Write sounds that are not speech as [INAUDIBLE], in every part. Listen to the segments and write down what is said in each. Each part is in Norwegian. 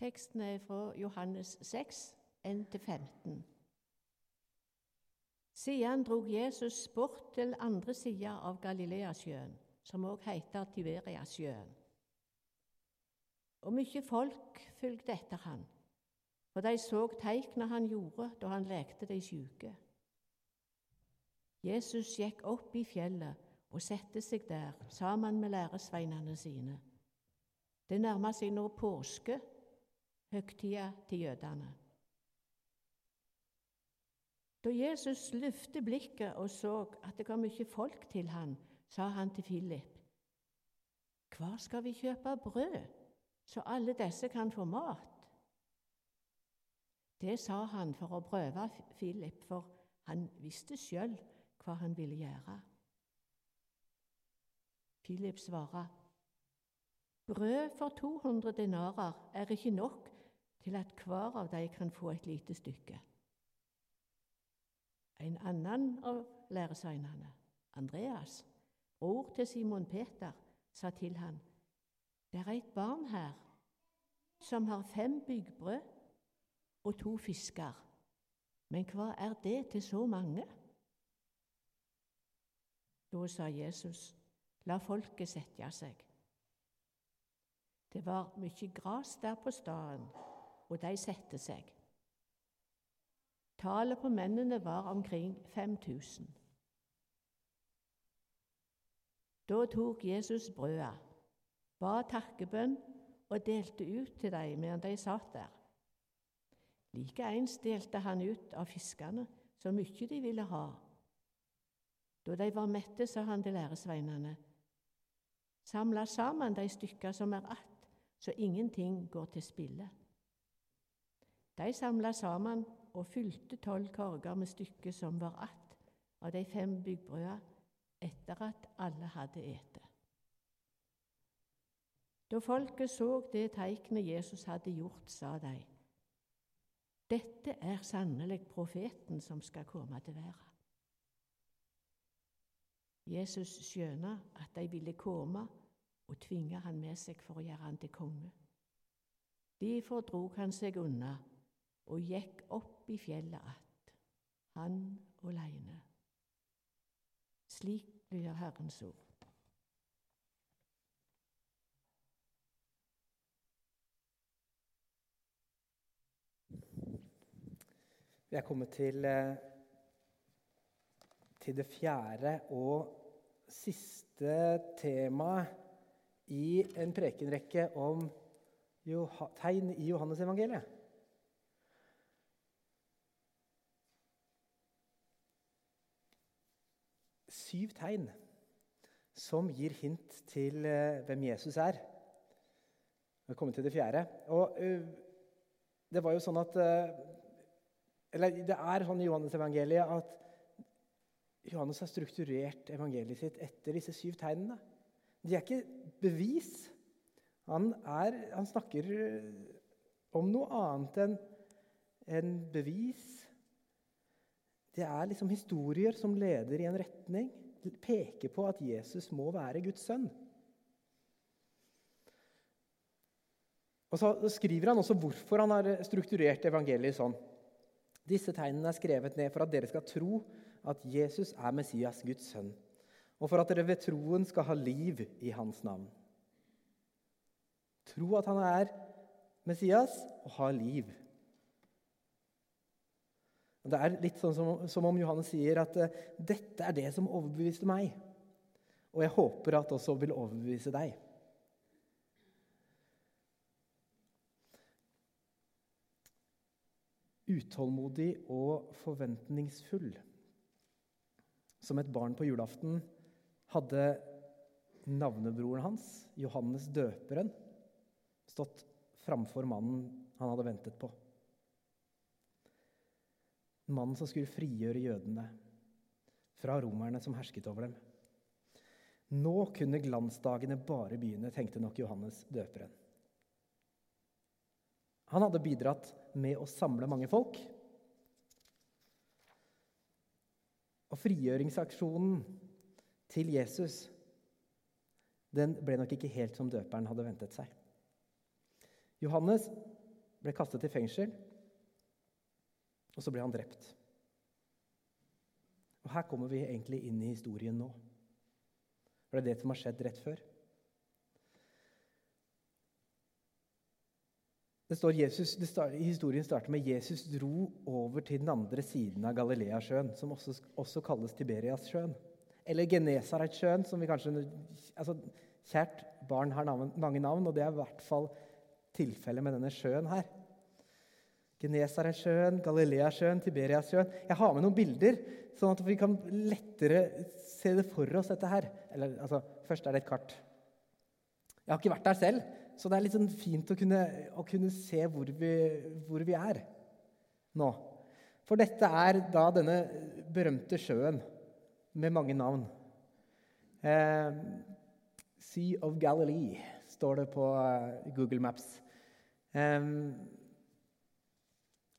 Teksten er fra Johannes 6, 1-15. Siden drog Jesus bort til andre sida av Galileasjøen, som òg heter Tiberiasjøen. Og mye folk fulgte etter han, for de så teikna han gjorde da han lekte de sjuke. Jesus gikk opp i fjellet og sette seg der sammen med læresveinene sine. Det nærma seg nå påske, høgtida til jødene. Da Jesus løftet blikket og så at det kom mye folk til han, sa han til Philip, Hvor skal vi kjøpe brød, så alle disse kan få mat? Det sa han for å prøve Philip, for han visste sjøl hva han ville gjøre. Philip svarer, Brød for 200 denarer er ikke nok til at hver av dem kan få et lite stykke. En annen av læresveinene, Andreas, bror til Simon Peter, sa til han, Det er et barn her som har fem byggbrød og to fisker, men hva er det til så mange? Da sa Jesus, La folket sette seg. Det var mye gras der på staden, og de satte seg. Tallet på mennene var omkring 5000. Da tok Jesus brødet, ba takkebønn og delte ut til dem medan de satt der. Likeens delte han ut av fiskene så mye de ville ha. Da de var mette, sa han til læresveinene, samla sammen de stykker som er att, så ingenting går til spille. De samla sammen og fylte tolv korger med stykker som var att av de fem byggbrøda, etter at alle hadde ete. Da folket så det teiknet Jesus hadde gjort, sa de:" Dette er sannelig profeten som skal komme til verden. Jesus skjønna at de ville komme og tvinge han med seg for å gjøre han til konge. Derfor drog han seg unna og gikk opp i fjellet att, han åleine. Slik blir Herrens ord. Vi er kommet til, eh, til det fjerde og siste temaet i en prekenrekke om tegn i Johannesevangeliet. Syv tegn som gir hint til eh, hvem Jesus er. Vi er kommet til det fjerde. Og uh, det var jo sånn at uh, eller det er sånn i Johannes-evangeliet at Johannes har strukturert evangeliet sitt etter disse syv tegnene. De er ikke bevis. Han, er, han snakker om noe annet enn en bevis. Det er liksom historier som leder i en retning, peker på at Jesus må være Guds sønn. Og Så skriver han også hvorfor han har strukturert evangeliet sånn. Disse tegnene er skrevet ned for at dere skal tro at Jesus er Messias, Guds sønn, og for at dere ved troen skal ha liv i hans navn. Tro at han er Messias, og ha liv. Det er litt sånn som, som om Johannes sier at uh, dette er det som overbeviste meg. Og jeg håper at også vil overbevise deg. utålmodig og forventningsfull. Som et barn på julaften hadde navnebroren hans, Johannes døperen, stått framfor mannen han hadde ventet på. Mannen som skulle frigjøre jødene fra romerne som hersket over dem. Nå kunne glansdagene bare begynne, tenkte nok Johannes døperen. Han hadde bidratt med å samle mange folk. Og frigjøringsaksjonen til Jesus den ble nok ikke helt som døperen hadde ventet seg. Johannes ble kastet i fengsel, og så ble han drept. Og Her kommer vi egentlig inn i historien nå. For det er det som har skjedd rett før. Det står Jesus, det start, Historien starter med Jesus dro over til den andre siden av Galileasjøen, som også, også kalles Tiberiassjøen. Eller Genesaretsjøen, som vi kanskje altså, Kjært barn har navn, mange navn, og det er i hvert fall tilfellet med denne sjøen her. Genesaretsjøen, Galileasjøen, Tiberiasjøen. Jeg har med noen bilder, sånn at vi kan lettere se det for oss, dette her. Eller, altså, først er det et kart. Jeg har ikke vært der selv, så det er litt sånn fint å kunne, å kunne se hvor vi, hvor vi, er nå. For dette er da denne berømte sjøen med mange navn. Eh, sea of Galilee står det på uh, Google Maps. Eh,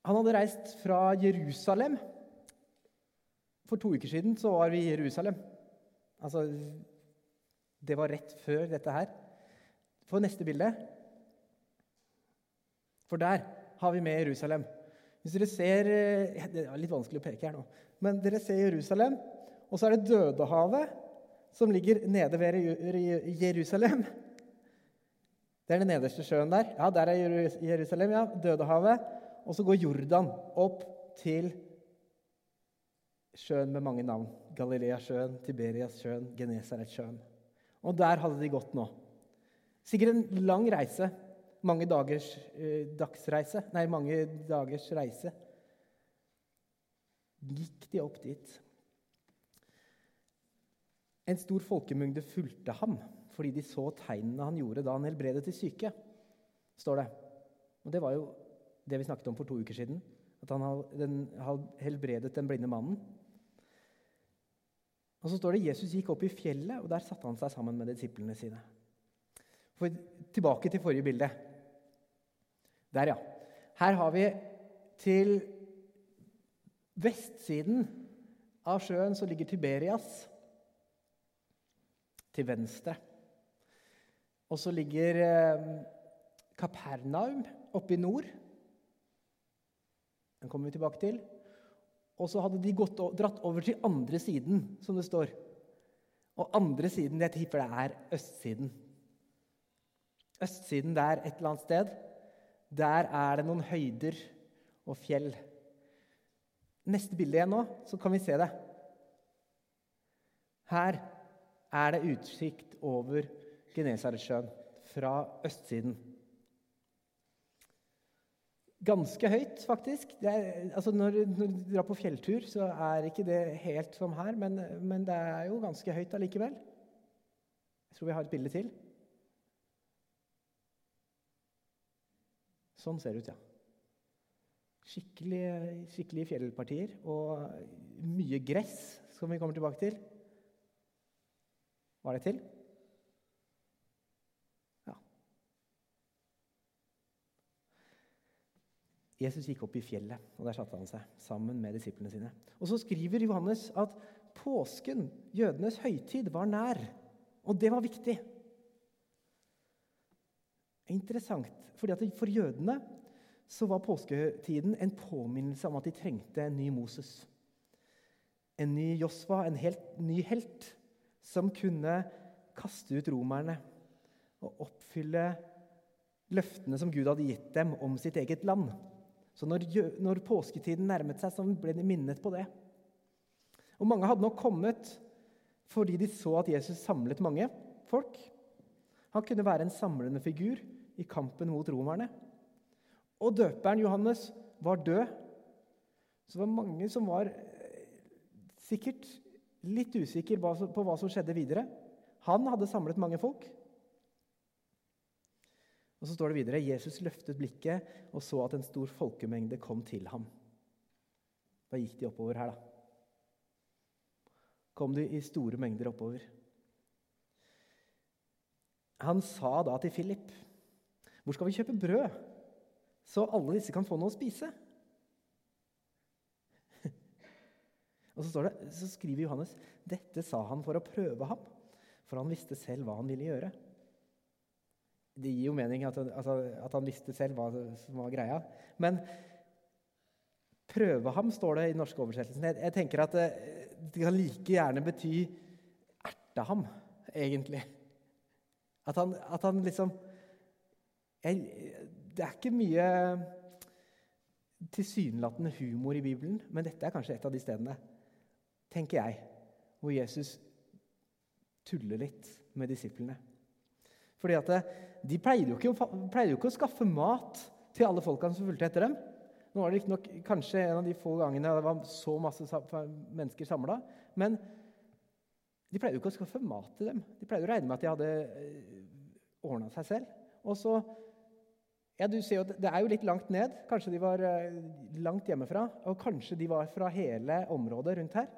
han hadde reist fra Jerusalem. For to uker siden så var vi i Jerusalem. Altså, det var rett før dette her. For neste bilde. For der har vi med Jerusalem. Hvis dere ser, eh, Det er litt vanskelig å peke her nå. Men dere ser Jerusalem, og så er det Dødehavet, som ligger nede ved Jerusalem. Det er den nederste sjøen der. Ja, der er Jerusalem. ja, Dødehavet. Og så går Jordan opp til sjøen med mange navn. Galileasjøen, Tiberiassjøen, Genesaretsjøen. Og der hadde de gått nå. Sikkert en lang reise. Mange dagers eh, dagsreise. Nei, mange dagers reise. Gikk de opp dit. En stor folkemengde fulgte ham fordi de så tegnene han gjorde da han helbredet de syke, står det. Og Det var jo det vi snakket om for to uker siden. At han hadde helbredet den blinde mannen. Og så står det Jesus gikk opp i fjellet, og der satte han seg sammen med disiplene sine. For, tilbake til forrige bilde. Der, ja. Her har vi til vestsiden av sjøen så ligger Tiberias. Til venstre. Og så ligger eh, Kapernaum oppe i nord. Den kommer vi tilbake til. Og så hadde de gått, dratt over til andre siden, som det står. Og andre siden, jeg tipper det er østsiden østsiden der et eller annet sted, der er det noen høyder og fjell. Neste bilde igjen nå, så kan vi se det. Her er det utsikt over Genesaretsjøen fra østsiden. Ganske høyt, faktisk. Er, altså når, når, du drar på fjelltur, så er ikke det helt som her, men, men det er jo ganske høyt allikevel. Jeg tror vi har et bilde til. Sånn ser det ut, ja. Skikkelig, skikkelige fjellpartier og mye gress, som vi kommer tilbake til. Var det til? Ja. Jesus gikk opp i fjellet, og der satte han seg sammen med disiplene sine. Og Så skriver Johannes at påsken, jødenes høytid, var nær. Og det var viktig. Interessant, fordi For jødene så var påsketiden en påminnelse om at de trengte en ny Moses. En ny Josva, en helt ny helt, som kunne kaste ut romerne og oppfylle løftene som Gud hadde gitt dem om sitt eget land. Så når, når påsketiden nærmet seg, så ble de minnet på det. Og Mange hadde nok kommet fordi de så at Jesus samlet mange folk. Han kunne være en samlende figur i kampen mot romerne. Og døperen Johannes var død. Så det var mange som var eh, sikkert litt usikre på hva som skjedde videre. Han hadde samlet mange folk. Og så står det videre Jesus løftet blikket og så at en stor folkemengde kom til ham. Da gikk de oppover her, da. Kom de i store mengder oppover. Han sa da til Philip hvor skal vi kjøpe brød, så alle disse kan få noe å spise? [LAUGHS] Og så, det, så, skriver Johannes dette sa han for å prøve ham, for han visste selv hva han ville gjøre. Det gir jo mening at, altså, at han visste selv hva som var greia. Men prøve ham, står det i den norske oversettelsen. Jeg, jeg tenker at det, det, kan like gjerne bety erte ham, egentlig. At han, at han liksom jeg, Det er ikke mye tilsynelatende humor i Bibelen, men dette er kanskje et av de stedene, tenker jeg, hvor Jesus tuller litt med disiplene. Fordi at eh, De pleide jo, ikke, pleide jo ikke å skaffe mat til alle folkene som fulgte etter dem. Nå var det nok kanskje en av de få gangene det var så masse mennesker samla. Men de pleide jo ikke å skaffe mat til dem. De pleide å regne med at de hadde eh, ordna seg selv. Og så ja, du ser jo, Det er jo litt langt ned. Kanskje de var eh, langt hjemmefra. Og kanskje de var fra hele området rundt her.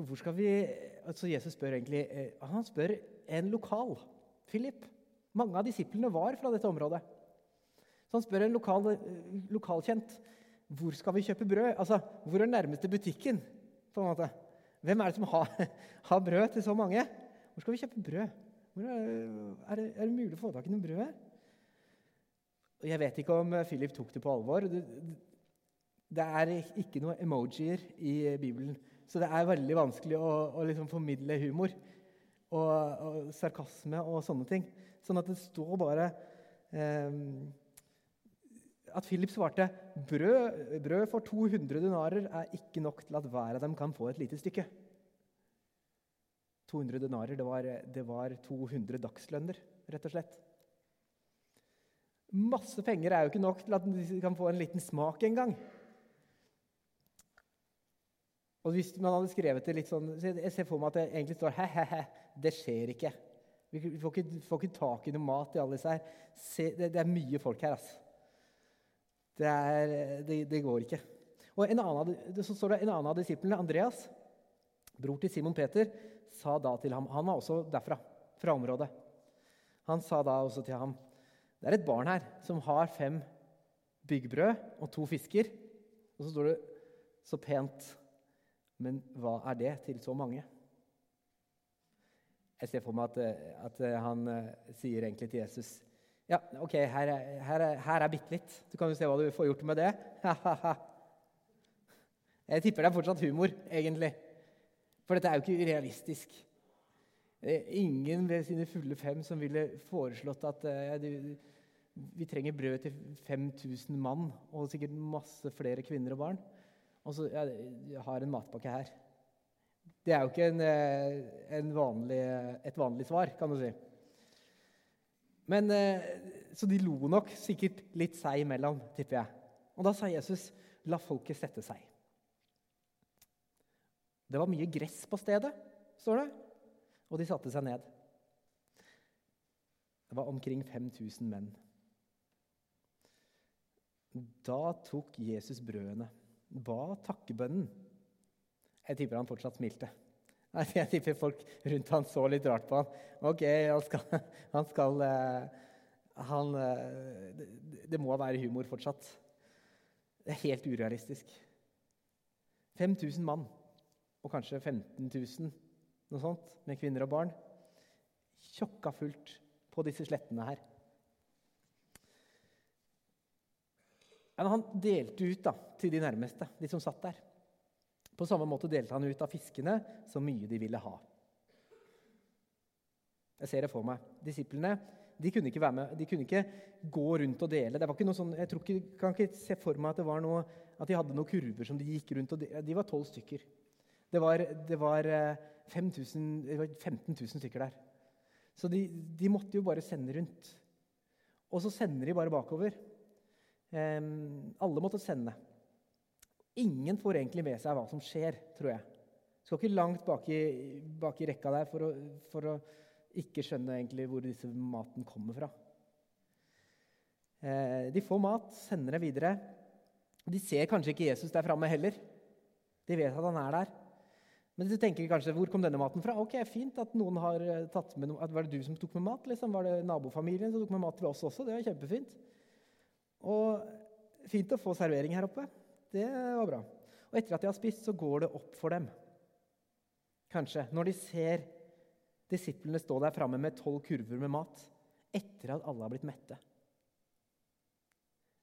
Så hvor skal vi altså Jesus spør egentlig eh, Han spør en lokal. Philip. Mange av disiplene var fra dette området. Så han spør en lokal, eh, lokalkjent hvor skal vi kjøpe brød. Altså, Hvor er nærmeste butikken? på en måte? Hvem er det som har, [LAUGHS] har brød til så mange? Hvor skal vi kjøpe brød? Er det, er det mulig å få tak i noe brød her? Jeg vet ikke om Philip tok det på alvor. Det, det er ikke noe emojier i Bibelen, så det er veldig vanskelig å, å liksom formidle humor og, og, sarkasme og sånne ting. Sånn at det står bare eh, at Philip svarte brød, brød for 200 denarer er ikke nok til at hver av dem kan få et lite stykke. 200 denarer, det var, det var 200 dagslønner, rett og slett. Masse penger er jo ikke nok til at de kan få en liten smak en gang. Og hvis man hadde skrevet det litt sånn Jeg ser for meg at det egentlig står he-he-he. Det skjer ikke. Vi får ikke, får ikke tak i noe mat i alle disse her. Se, det, det, er mye folk her, altså. Det, er, det, det går ikke. Og en annen, så står det en annen av disiplene, Andreas, bror til Simon Peter, sa da til ham Han var også derfra, fra området. Han sa da også til ham Det er et barn her som har fem byggbrød og to fisker. Og så står det så pent Men hva er det til så mange? Jeg ser for meg at, at han uh, sier egentlig til Jesus Ja, OK, her er, her er, her er bitte litt. Du kan jo se hva du får gjort med det. [LAUGHS] Jeg tipper det er fortsatt humor, egentlig. For dette er jo ikke realistisk. Ingen ved sine fulle fem som ville foreslått at ja, du, vi trenger brød til 5000 mann og sikkert masse flere kvinner og barn. Og så ja, jeg har en matpakke her. Det er jo ikke en, eh, en vanlig, et vanlig svar, kan du si. Men, eh, Så de lo nok sikkert litt seg imellom, tipper jeg. Og da sa Jesus, 'La folket sette seg'. Det var mye gress på stedet, står det, og de satte seg ned. Det var omkring 5000 menn. Da tok Jesus brødene, ba takkebønnen. Jeg tipper han fortsatt smilte. Jeg tipper folk rundt han så litt rart på han. Ok, han skal, han, skal, eh, han eh, Det må være humor fortsatt. Det er helt urealistisk. 5000 mann og kanskje 15 000 noe sånt, med kvinner og barn. Tjokka fullt på disse slettene her. Men han delte ut da, til de nærmeste, de som satt der. På samme måte delte han ut av fiskene så mye de ville ha. Jeg ser det for meg. Disiplene de kunne ikke være med, de kunne ikke gå rundt og dele. Det var ikke noe sånn, jeg ikke, kan ikke se for meg at, det var noe, at de hadde noen kurver som de gikk rundt og De var tolv stykker. Det var, det var, 5000, eh, det var 15 000 stykker der. Så de, de, måtte jo bare sende rundt. Og så sender de bare bakover. Alle måtte sende. Ingen får egentlig med seg hva som skjer, tror jeg. Skal ikke langt bak i, bak i rekka der for å, for å, ikke skjønne egentlig hvor disse maten kommer fra. Eh, de får mat, sender det videre. De ser kanskje ikke Jesus der framme heller. De vet at han er der. Men du tenker kanskje, hvor kom denne maten fra? Ok, Fint at noen har eh, tatt med noe. Var det du som tok med mat? Liksom? Var det nabofamilien som tok med mat til oss også? Det var kjempefint. Og fint å få servering her oppe. Det var bra. Og etter at de har spist, så går det opp for dem. Kanskje. Når de ser disiplene stå der framme med tolv kurver med mat etter at alle har blitt mette.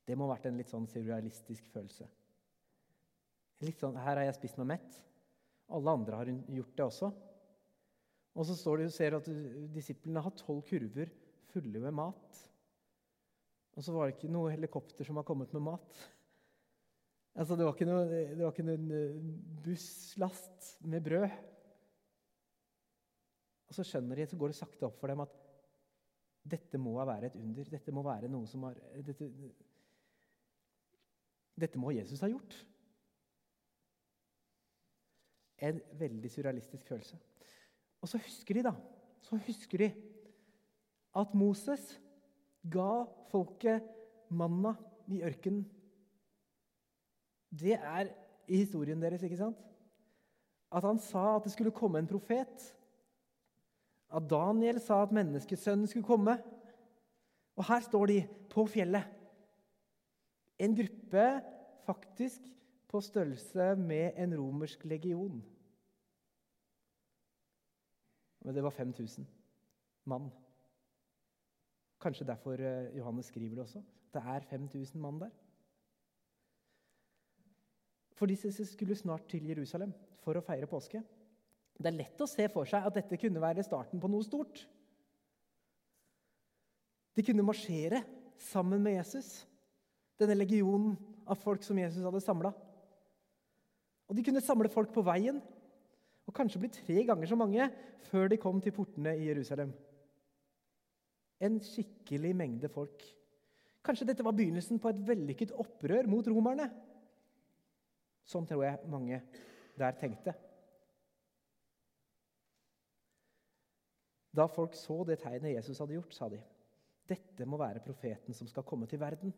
Det må ha vært en litt sånn surrealistisk følelse. Litt sånn, Her har jeg spist meg mett. Alle andre har gjort det også. Og så står det og ser at disiplene har tolv kurver fulle med mat. Og så var det ikke noe helikopter som var kommet med mat. Altså, det var ikke noe, det var ikke noen eh, busslast med brød. Og så skjønner de, så går det sakte opp for dem at dette må være et under. Dette må være noe som har Dette, dette må Jesus ha gjort. En veldig surrealistisk følelse. Og så husker de, da. Så husker de at Moses ga folket manna i ørkenen det er i historien deres, ikke sant? At han sa at det skulle komme en profet. At Daniel sa at menneskesønnen skulle komme. Og her står de på fjellet. En gruppe faktisk på størrelse med en romersk legion. Men det var 5000 mann. Kanskje derfor eh, Johannes skriver det også. Det er 5000 mann der. For disse skulle snart til Jerusalem for å feire påske. Det er lett å se for seg at dette kunne være starten på noe stort. De kunne marsjere sammen med Jesus, denne legionen av folk som Jesus hadde samla. Og de kunne samle folk på veien, og kanskje bli tre ganger så mange før de kom til portene i Jerusalem. En skikkelig mengde folk. Kanskje dette var begynnelsen på et vellykket opprør mot romerne. Sånn tror jeg mange der tenkte. Da folk så det tegnet Jesus hadde gjort, sa de, dette må være profeten som skal komme til verden.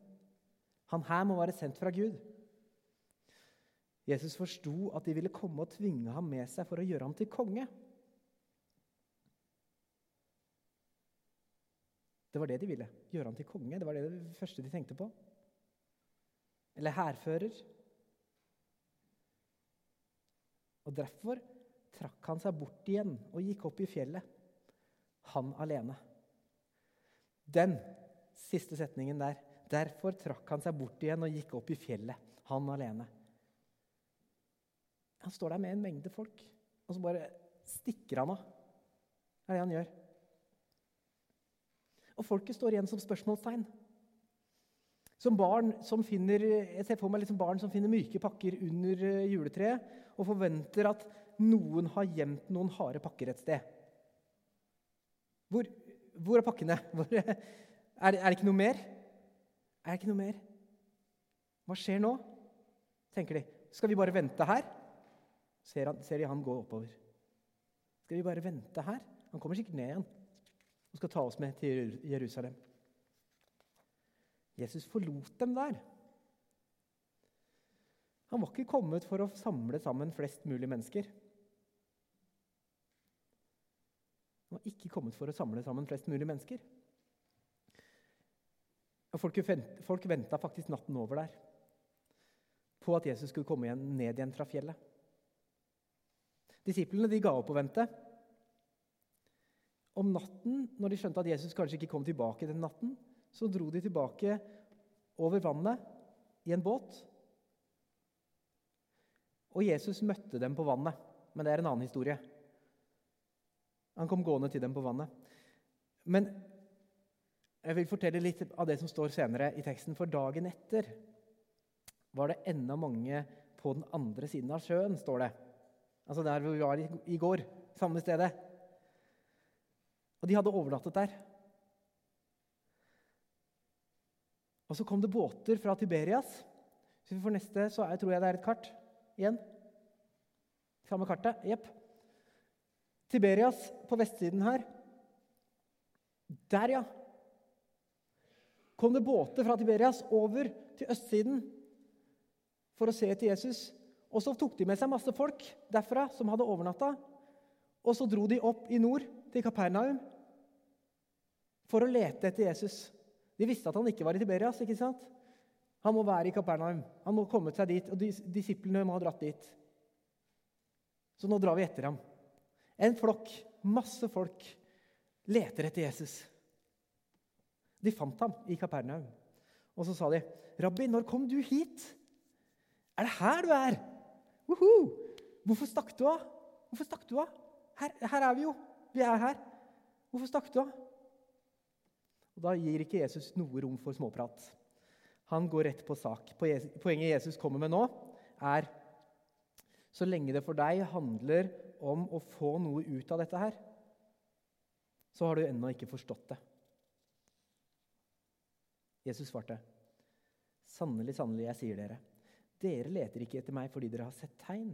Han her må være sendt fra Gud. Jesus forsto at de ville komme og tvinge ham med seg for å gjøre ham til konge. Det var det de ville. Gjøre han til konge. Det var det, det første de tenkte på. Eller hærfører. Og Derfor trakk han seg bort igjen og gikk opp i fjellet, han alene. Den siste setningen der. Derfor trakk han seg bort igjen og gikk opp i fjellet, han alene. Han står der med en mengde folk, og så bare stikker han av. Det er det han gjør. Og folket står igjen som spørsmålstegn. Som barn som finner, jeg ser for meg liksom barn som finner myke pakker under eh, juletreet og forventer at noen har gjemt noen harde pakker et sted. Hvor, hvor er pakkene? [LAUGHS] Hvor, er, er, det ikke noe mer? Er det ikke noe mer? Hva skjer nå? tenker de. Skal vi bare vente her? Ser, han, ser de han gå oppover. Skal vi bare vente her? Han kommer sikkert ned igjen og skal ta oss med til Jerusalem. Jesus forlot dem der. Han var ikke kommet for å samle sammen flest mulig mennesker. Han var ikke kommet for å samle sammen flest mulig mennesker. Folk, folk venta faktisk natten over der på at Jesus skulle komme igjen, ned igjen fra fjellet. Disiplene de ga opp å vente. Om natten, når de skjønte at Jesus kanskje ikke kom tilbake den natten, så dro de tilbake over vannet i en båt. Og Jesus møtte dem på vannet, men det er en annen historie. Han kom gående til dem på vannet. Men jeg vil fortelle litt av det som står senere i teksten. For dagen etter var det enda mange på den andre siden av sjøen, står det. Altså der hvor vi var i går. Samme stedet. Og de hadde overnattet der. Og så kom det båter fra Tiberias. Hvis vi får neste, så er, tror jeg det er et kart igjen. Samme kartet. Jepp. Tiberias på vestsiden her. Der, ja. Kom det båter fra Tiberias over til østsiden for å se etter Jesus. Og så tok de med seg masse folk derfra som hadde overnatta. Og så dro de opp i nord, til Kapernaum, for å lete etter Jesus. De visste at han ikke var i Tiberias. ikke sant? Han må være i Kapernaum. Han må kommet seg dit, og disiplene må ha dratt dit. Så nå drar vi etter ham. En flokk, masse folk, leter etter Jesus. De fant ham i Kapernaum. Og så sa de, 'Rabbi, når kom du hit?' 'Er det her du er?' Uhu! Hvorfor stakk du av? Hvorfor stakk du av? Her, her er vi jo. Vi er her. Hvorfor stakk du av? Og Da gir ikke Jesus noe rom for småprat. Han går rett på sak. Poenget Jesus kommer med nå, er så lenge det for deg handler om å få noe ut av dette her, så har du ennå ikke forstått det. Jesus svarte, 'Sannelig, sannelig, jeg sier dere:" Dere leter ikke etter meg fordi dere har sett tegn,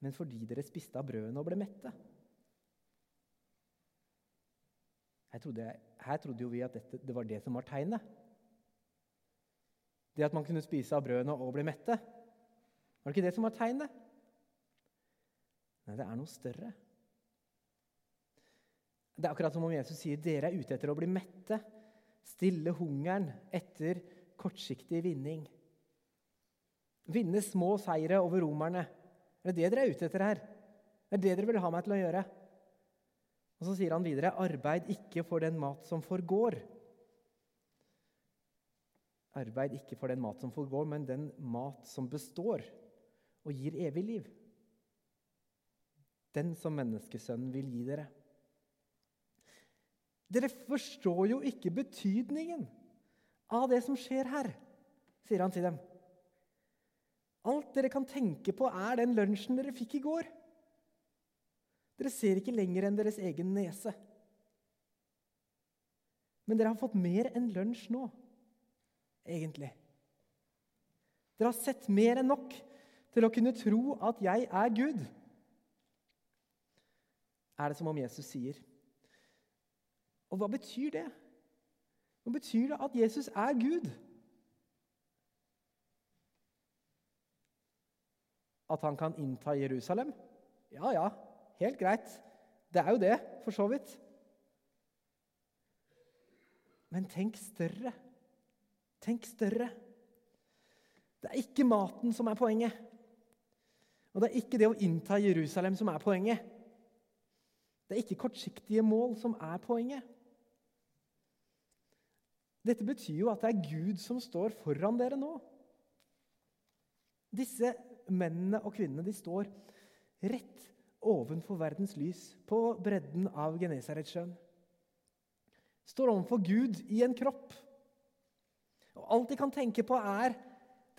men fordi dere spiste av brødene og ble mette. Her trodde, jeg, her trodde jo vi at dette, det var det som var tegnet. Det at man kunne spise av brødene og bli mette. Var det ikke det som var tegnet? Nei, det er noe større. Det er akkurat som om Jesus sier dere er ute etter å bli mette. Stille hungeren etter kortsiktig vinning. Vinne små seire over romerne. Er det det dere er ute etter her? Det er det dere vil ha meg til å gjøre? Og Så sier han videre.: Arbeid ikke for den mat som forgår. Arbeid ikke for den mat som forgår, men den mat som består og gir evig liv. Den som menneskesønnen vil gi dere. Dere forstår jo ikke betydningen av det som skjer her, sier han til dem. Alt dere kan tenke på, er den lunsjen dere fikk i går. Dere ser ikke lenger enn deres egen nese. Men dere har fått mer enn lunsj nå, egentlig. Dere har sett mer enn nok til å kunne tro at jeg er Gud. Er det som om Jesus sier. Og hva betyr det? Hva betyr det at Jesus er Gud? At han kan innta Jerusalem? Ja, ja, helt greit. Det er jo det, for så vidt. Men tenk større. Tenk større. Det er ikke maten som er poenget. Og det er ikke det å innta Jerusalem som er poenget. Det er ikke kortsiktige mål som er poenget. Dette betyr jo at det er Gud som står foran dere nå. Disse mennene og kvinnene de står rett ovenfor verdens lys på bredden av Genesaretsjøen. Står overfor Gud i en kropp. Og Alt de kan tenke på, er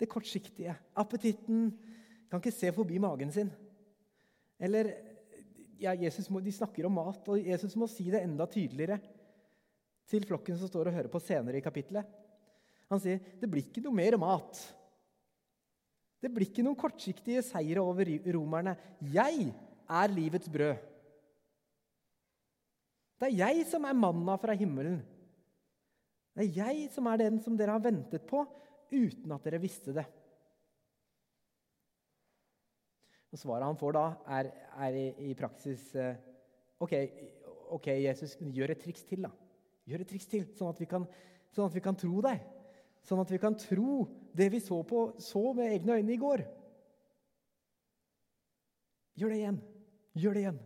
det kortsiktige. Appetitten, kan ikke se forbi magen sin. Eller ja, må, De snakker om mat, og Jesus må si det enda tydeligere til flokken som står og hører på senere i kapittelet. Han sier det blir ikke noe mer mat. Det blir ikke noen kortsiktige seire over romerne. Jeg er livets brød. Det er jeg som er manna fra himmelen. Det er jeg som er den som dere har ventet på uten at dere visste det. Og Svaret han får da, er, er i, i, praksis eh, ok, ok, Jesus, gjør et triks til. da. Gjør et triks til, sånn at vi kan, sånn at vi kan tro deg. Sånn at vi kan tro det vi så, på, så med egne øyne i går. Gjør det igjen. Gjør det igjen.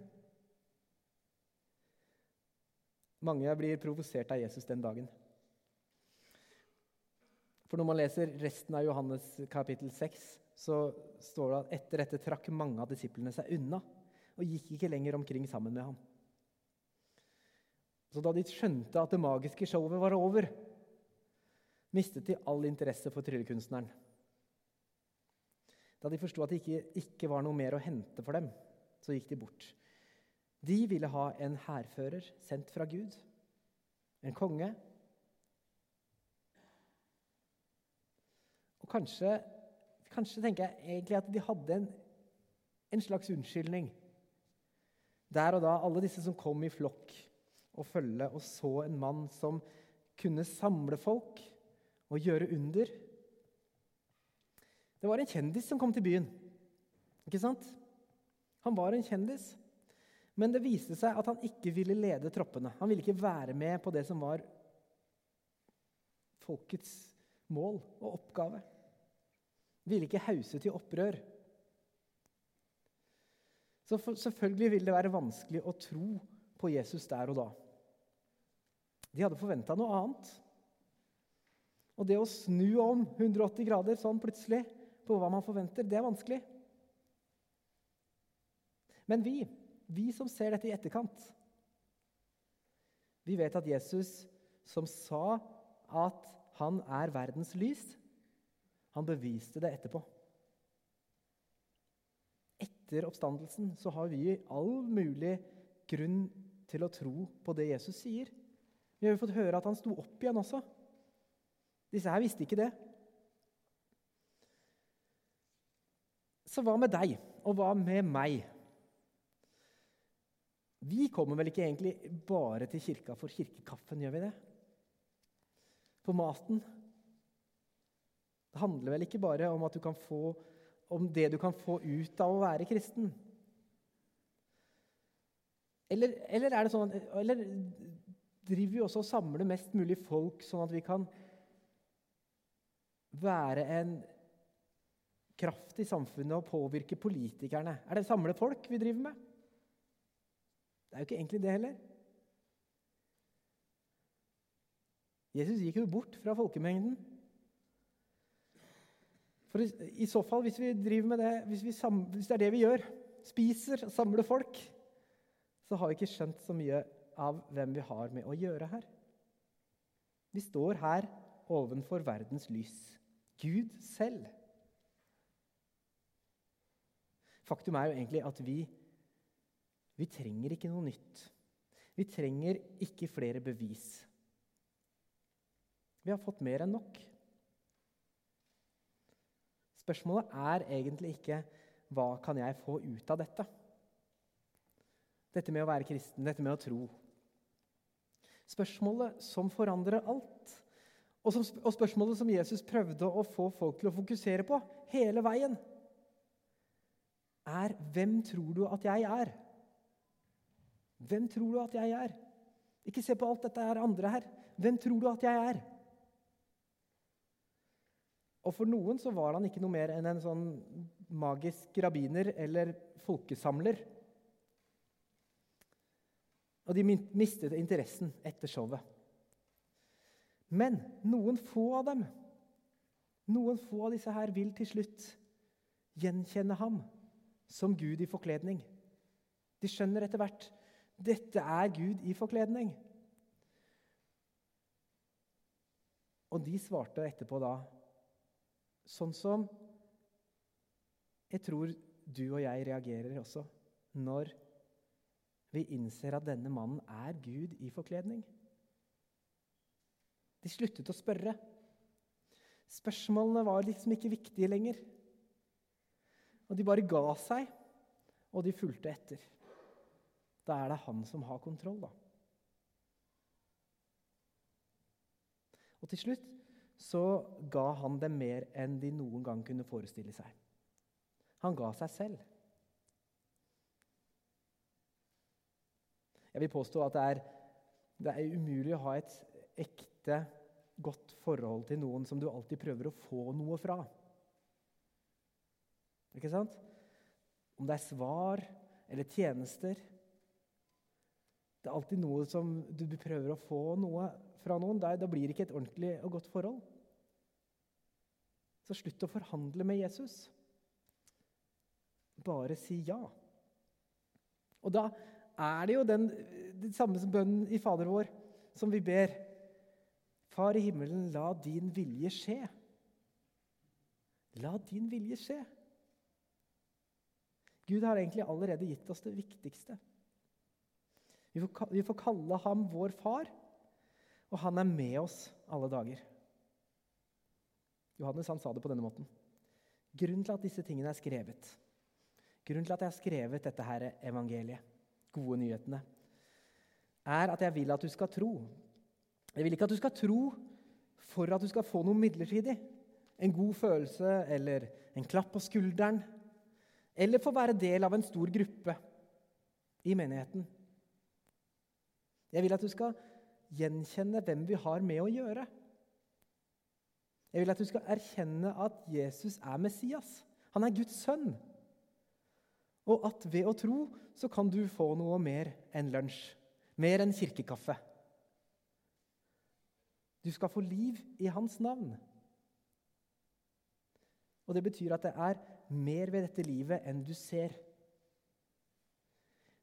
Mange blir provosert av Jesus den dagen. For når man leser resten av Johannes kapittel 6, så står det at etter dette trakk mange av disiplene seg unna og gikk ikke lenger omkring sammen med ham. Så da de skjønte at det magiske showet var over, mistet de all interesse for tryllekunstneren. Da de forsto at det ikke, ikke var noe mer å hente for dem, så gikk de bort. De ville ha en hærfører sendt fra Gud, en konge. Og kanskje Kanskje tenker jeg egentlig at de hadde en, en slags unnskyldning. Der og da, alle disse som kom i flokk og følge og så en mann som kunne samle folk og gjøre under. Det var en kjendis som kom til byen. Ikke sant? Han var en kjendis. Men det viste seg at han ikke ville lede troppene. Han ville ikke være med på det som var folkets mål og oppgave Han ville ikke hause til opprør. Så for, selvfølgelig vil det være vanskelig å tro på Jesus der og da. De hadde forventa noe annet. Og det å snu om 180 grader sånn plutselig på hva man forventer, det er vanskelig. Men vi, vi som ser dette i etterkant, vi vet at Jesus, som sa at han er verdens lys, han beviste det etterpå. Etter oppstandelsen så har vi all mulig grunn til å tro på det Jesus sier. Vi har jo fått høre at han sto opp igjen også. Disse her visste ikke det. Så hva med deg, og hva med meg? Vi kommer vel ikke egentlig bare til kirka for kirkekaffen, gjør vi det? For maten. Det handler vel ikke bare om, få, om det du kan få ut av å være kristen? Eller, eller, er det sånn, eller driver vi også og samler mest mulig folk, sånn at vi kan være en kraft i samfunnet og påvirke politikerne? Er det samle folk vi driver med? Det er jo ikke egentlig det heller. Jesus gikk jo bort fra folkemengden. For i, så fall, hvis vi driver med det, hvis, vi, hvis det er det vi gjør, spiser, og samler folk, så har vi ikke skjønt så mye av hvem vi har med å gjøre her. Vi står her ovenfor verdens lys. Gud selv. Faktum er jo egentlig at vi, vi trenger ikke noe nytt. Vi trenger ikke flere bevis. Vi har fått mer enn nok. Spørsmålet er egentlig ikke hva kan jeg få ut av dette? Dette med å være kristen, dette med å tro. Spørsmålet som forandrer alt, og, som, og spørsmålet som Jesus prøvde å få folk til å fokusere på hele veien, er hvem tror du at jeg er? Hvem tror du at jeg er? Ikke se på alt dette her andre her. Hvem tror du at jeg er? Og For noen så var han ikke noe mer enn en sånn magisk rabbiner eller folkesamler. Og de mistet interessen etter showet. Men noen få av dem, noen få av disse her, vil til slutt gjenkjenne ham som Gud i forkledning. De skjønner etter hvert dette er Gud i forkledning. Og de svarte etterpå da sånn som jeg tror du og jeg reagerer også når vi innser at denne mannen er Gud i forkledning. De sluttet å spørre. Spørsmålene var liksom ikke viktige lenger. Og de bare ga seg, og de fulgte etter. Da er det han som har kontroll, da. Og til slutt så ga han dem mer enn de noen gang kunne forestille seg. Han ga seg selv. Jeg vil påstå at det er, det er umulig å ha et ekte, godt forhold til noen som du alltid prøver å få noe fra. Ikke sant? Om det er svar eller tjenester. Det er alltid noe som du prøver å få noe fra noen. Da blir det ikke et ordentlig og godt forhold. Så slutt å forhandle med Jesus. Bare si ja. Og da er det jo den, den samme bønnen i Fader vår, som vi ber. Far i himmelen, la din vilje skje. La din vilje skje. Gud har egentlig allerede gitt oss det viktigste. Vi får, vi får kalle ham vår far, og han er med oss alle dager. Johannes han sa det på denne måten. Grunnen til at disse tingene er skrevet, grunnen til at jeg har skrevet dette her evangeliet, gode nyhetene, er at jeg vil at du skal tro. Jeg vil ikke at du skal tro for at du skal få noe midlertidig. En god følelse eller en klapp på skulderen. Eller få være del av en stor gruppe i menigheten. Jeg vil at du skal gjenkjenne hvem vi har med å gjøre. Jeg vil at du skal erkjenne at Jesus er Messias. Han er Guds sønn. Og at ved å tro så kan du få noe mer enn lunsj. Mer enn kirkekaffe. Du skal få liv i hans navn. Og det betyr at det er mer ved dette livet enn du ser.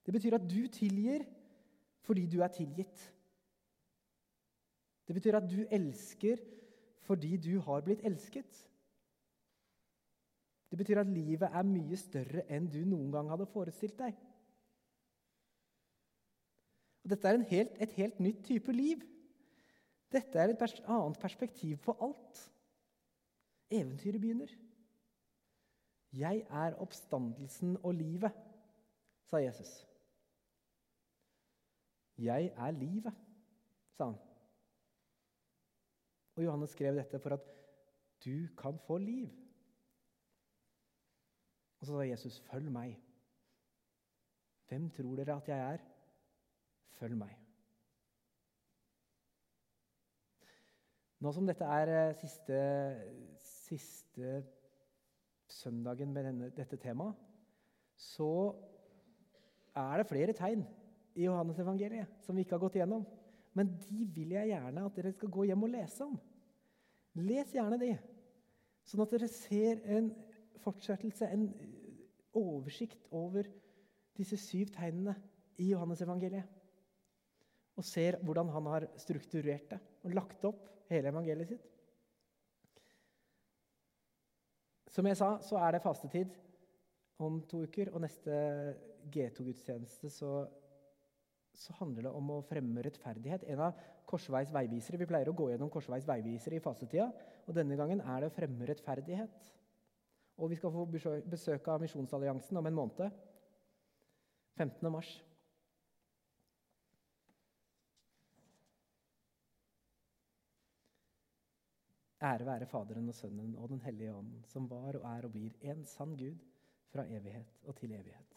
Det betyr at du tilgir fordi du er tilgitt. Det betyr at du elsker fordi du har blitt elsket. Det betyr at livet er mye større enn du noen gang hadde forestilt deg. Og dette er helt, et helt nytt type liv. Dette er et pers annet perspektiv på alt. Eventyret begynner. Jeg er oppstandelsen og livet, sa Jesus. Jeg er livet, sa han. Og Johannes skrev dette for at du kan få liv. Og så sa Jesus, 'Følg meg'. Hvem tror dere at jeg er? Følg meg. Nå som dette er eh, siste, siste søndagen med denne, dette temaet, så er det flere tegn i Johannes evangeliet som vi ikke har gått igjennom. Men de vil jeg gjerne at dere skal gå hjem og lese om. Les gjerne de, sånn at dere ser en fortsettelse, en oversikt over disse syv tegnene i Johannes evangeliet. Og ser hvordan han har strukturert det og lagt opp hele evangeliet sitt. Som jeg sa, så er det fastetid om to uker. Og neste G2-gudstjeneste så, så, handler det om å fremme rettferdighet. En av Korsveis veivisere. Vi pleier å gå gjennom Korsveis veivisere i fastetida. Og denne gangen er det å fremme rettferdighet. Og vi skal få besøk av Misjonsalliansen om en måned. 15. mars. Ære være Faderen og Sønnen og Den hellige ånd, som var og er og blir en sann Gud fra evighet og til evighet.